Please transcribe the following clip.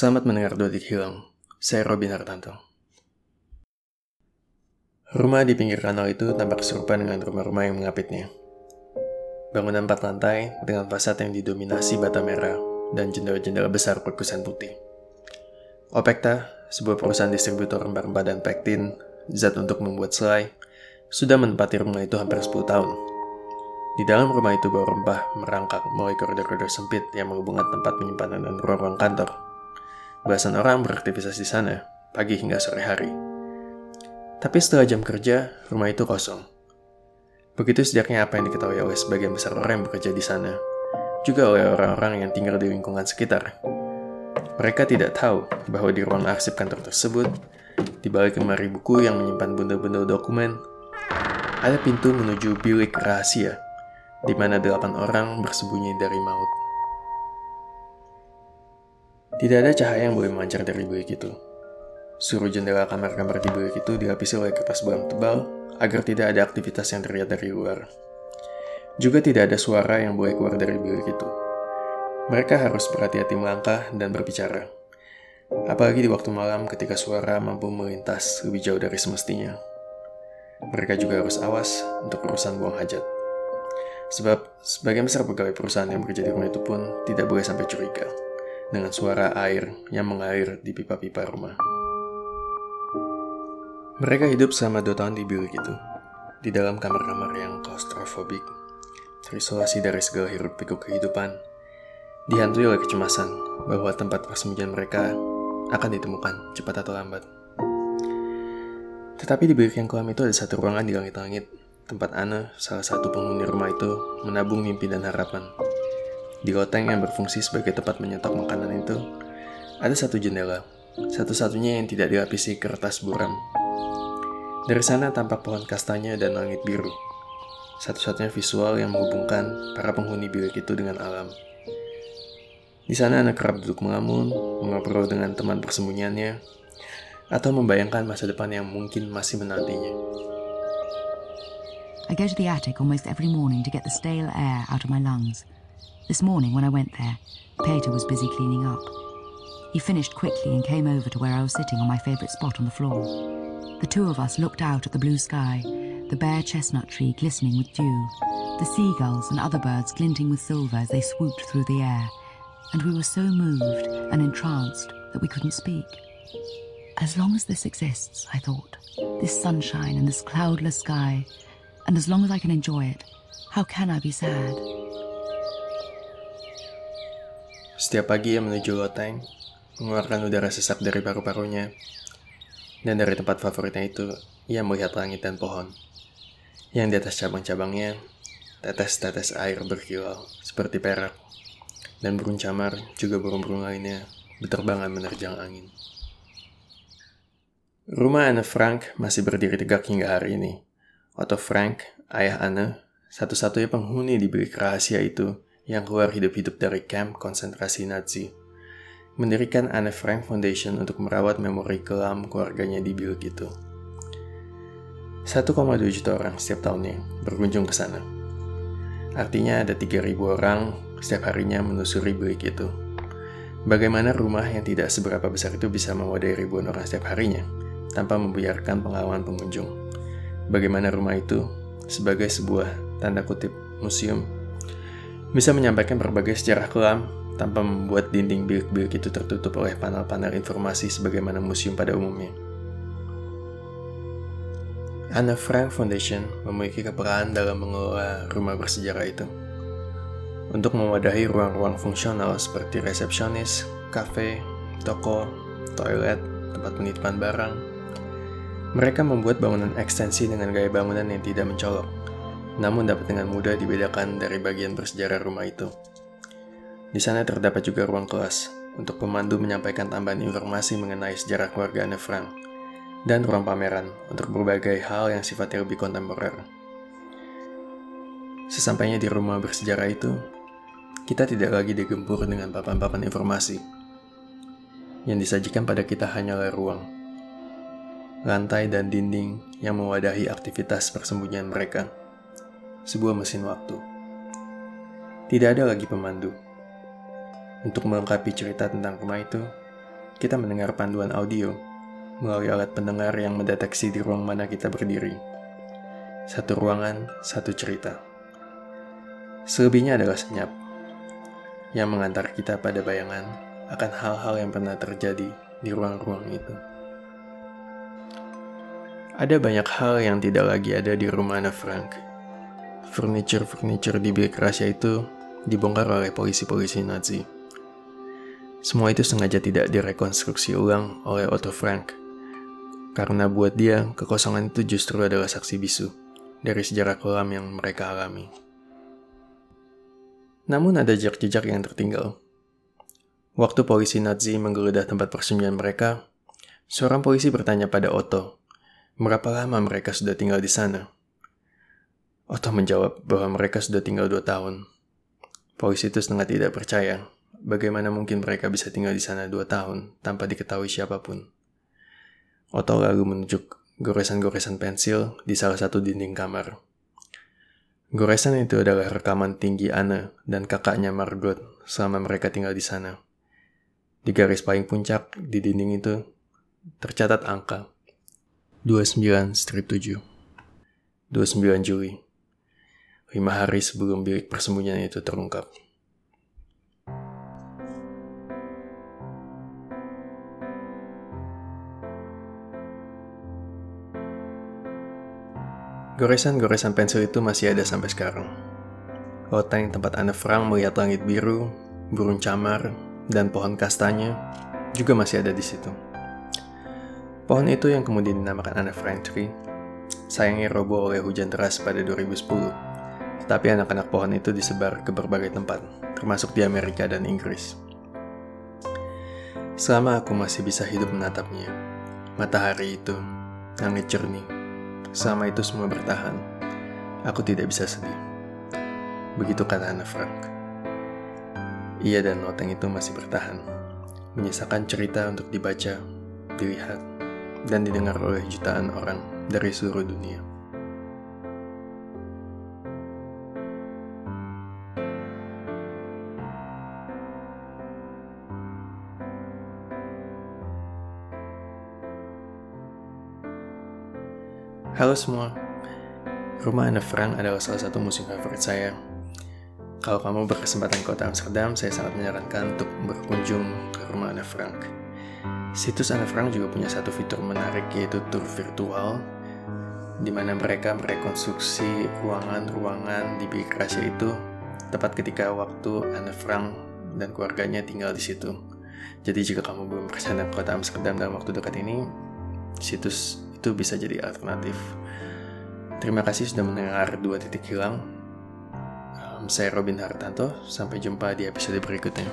Selamat mendengar Dodik Hilang. Saya Robin Hartanto. Rumah di pinggir kanal itu tampak serupa dengan rumah-rumah yang mengapitnya. Bangunan empat lantai dengan fasad yang didominasi bata merah dan jendela-jendela besar perkusan putih. Opekta, sebuah perusahaan distributor rempah-rempah dan pektin, zat untuk membuat selai, sudah menempati rumah itu hampir 10 tahun. Di dalam rumah itu bau rempah merangkak mulai koridor-koridor sempit yang menghubungkan tempat penyimpanan dan ruang-ruang kantor. Belasan orang beraktivitas di sana, pagi hingga sore hari. Tapi setelah jam kerja, rumah itu kosong. Begitu sejaknya apa yang diketahui oleh sebagian besar orang yang bekerja di sana, juga oleh orang-orang yang tinggal di lingkungan sekitar. Mereka tidak tahu bahwa di ruang arsip kantor tersebut, di balik lemari buku yang menyimpan benda-benda dokumen, ada pintu menuju bilik rahasia di mana delapan orang bersembunyi dari maut. Tidak ada cahaya yang boleh memancar dari bilik itu. Suruh jendela kamar-kamar di bilik itu dilapisi oleh kertas belang tebal agar tidak ada aktivitas yang terlihat dari luar. Juga tidak ada suara yang boleh keluar dari bilik itu. Mereka harus berhati-hati melangkah dan berbicara. Apalagi di waktu malam ketika suara mampu melintas lebih jauh dari semestinya. Mereka juga harus awas untuk urusan buang hajat. Sebab sebagian besar pegawai perusahaan yang bekerja di rumah itu pun tidak boleh sampai curiga dengan suara air yang mengalir di pipa-pipa rumah. Mereka hidup selama dua tahun di bilik itu, di dalam kamar-kamar yang klaustrofobik, terisolasi dari segala hiruk pikuk kehidupan, dihantui oleh kecemasan bahwa tempat persembunyian mereka akan ditemukan cepat atau lambat. Tetapi di bilik yang kelam itu ada satu ruangan di langit-langit tempat Ana, salah satu penghuni rumah itu, menabung mimpi dan harapan. Di loteng yang berfungsi sebagai tempat menyetok makanan itu, ada satu jendela, satu-satunya yang tidak dilapisi kertas buram. Dari sana tampak pohon kastanya dan langit biru, satu-satunya visual yang menghubungkan para penghuni bilik itu dengan alam. Di sana anak kerap duduk mengamun, mengobrol dengan teman persembunyiannya, atau membayangkan masa depan yang mungkin masih menantinya. I go to the attic almost every morning to get the stale air out of my lungs. This morning, when I went there, Peter was busy cleaning up. He finished quickly and came over to where I was sitting on my favourite spot on the floor. The two of us looked out at the blue sky, the bare chestnut tree glistening with dew, the seagulls and other birds glinting with silver as they swooped through the air, and we were so moved and entranced that we couldn't speak. As long as this exists, I thought, this sunshine and this cloudless sky, and as long as I can enjoy it, how can I be sad? Setiap pagi ia menuju loteng, mengeluarkan udara sesak dari paru-parunya, dan dari tempat favoritnya itu, ia melihat langit dan pohon. Yang di atas cabang-cabangnya, tetes-tetes air berkilau seperti perak, dan burung camar juga burung-burung lainnya berterbangan menerjang angin. Rumah Anne Frank masih berdiri tegak hingga hari ini. Otto Frank, ayah Anne, satu-satunya penghuni di bilik rahasia itu yang keluar hidup-hidup dari camp konsentrasi Nazi. Mendirikan Anne Frank Foundation untuk merawat memori kelam keluarganya di bilik itu. 1,2 juta orang setiap tahunnya berkunjung ke sana. Artinya ada 3.000 orang setiap harinya menelusuri bilik itu. Bagaimana rumah yang tidak seberapa besar itu bisa mewadahi ribuan orang setiap harinya, tanpa membiarkan pengalaman pengunjung. Bagaimana rumah itu, sebagai sebuah tanda kutip museum, bisa menyampaikan berbagai sejarah kelam tanpa membuat dinding bilik-bilik itu tertutup oleh panel-panel informasi sebagaimana museum pada umumnya. Anne Frank Foundation memiliki kepekaan dalam mengelola rumah bersejarah itu. Untuk mewadahi ruang-ruang fungsional seperti resepsionis, kafe, toko, toilet, tempat penitipan barang, mereka membuat bangunan ekstensi dengan gaya bangunan yang tidak mencolok, namun dapat dengan mudah dibedakan dari bagian bersejarah rumah itu. Di sana terdapat juga ruang kelas untuk pemandu menyampaikan tambahan informasi mengenai sejarah keluarga Anne Frank, dan ruang pameran untuk berbagai hal yang sifatnya lebih kontemporer. Sesampainya di rumah bersejarah itu, kita tidak lagi digempur dengan papan-papan informasi. Yang disajikan pada kita hanyalah ruang, lantai dan dinding yang mewadahi aktivitas persembunyian mereka. Sebuah mesin waktu. Tidak ada lagi pemandu. Untuk melengkapi cerita tentang rumah itu, kita mendengar panduan audio melalui alat pendengar yang mendeteksi di ruang mana kita berdiri. Satu ruangan, satu cerita. Selebihnya adalah senyap yang mengantar kita pada bayangan akan hal-hal yang pernah terjadi di ruang-ruang itu. Ada banyak hal yang tidak lagi ada di rumah Anna Frank. Furniture-furniture di bilik rahasia itu dibongkar oleh polisi-polisi Nazi. Semua itu sengaja tidak direkonstruksi ulang oleh Otto Frank. Karena buat dia, kekosongan itu justru adalah saksi bisu dari sejarah kelam yang mereka alami. Namun ada jejak-jejak yang tertinggal. Waktu polisi Nazi menggeledah tempat persembunyian mereka, seorang polisi bertanya pada Otto, berapa lama mereka sudah tinggal di sana? Otto menjawab bahwa mereka sudah tinggal dua tahun. Polisi itu setengah tidak percaya Bagaimana mungkin mereka bisa tinggal di sana dua tahun tanpa diketahui siapa pun? Otto lalu menunjuk goresan-goresan pensil di salah satu dinding kamar. Goresan itu adalah rekaman tinggi Anna dan kakaknya Margot selama mereka tinggal di sana. Di garis paling puncak di dinding itu tercatat angka 29 strip 7. 29 Juli. Lima hari sebelum bilik persembunyian itu terungkap. Goresan-goresan pensil itu masih ada sampai sekarang. Loteng tempat Anne Frank melihat langit biru, burung camar, dan pohon kastanya juga masih ada di situ. Pohon itu yang kemudian dinamakan Anne Frank Tree, sayangnya roboh oleh hujan deras pada 2010. Tetapi anak-anak pohon itu disebar ke berbagai tempat, termasuk di Amerika dan Inggris. Selama aku masih bisa hidup menatapnya, matahari itu, langit jernih, Selama itu semua bertahan, aku tidak bisa sedih. Begitu kata Anna Frank. Ia dan loteng itu masih bertahan, menyisakan cerita untuk dibaca, dilihat, dan didengar oleh jutaan orang dari seluruh dunia. Halo semua, Rumah Anne Frank adalah salah satu museum favorit saya. Kalau kamu berkesempatan ke kota Amsterdam, saya sangat menyarankan untuk berkunjung ke Rumah Anne Frank. Situs Anne Frank juga punya satu fitur menarik yaitu tour virtual, di mana mereka merekonstruksi ruangan-ruangan di bilik rahasia itu tepat ketika waktu Anne Frank dan keluarganya tinggal di situ. Jadi jika kamu belum ke kota Amsterdam dalam waktu dekat ini, situs itu bisa jadi alternatif. Terima kasih sudah mendengar dua titik hilang. Saya Robin Hartanto, sampai jumpa di episode berikutnya.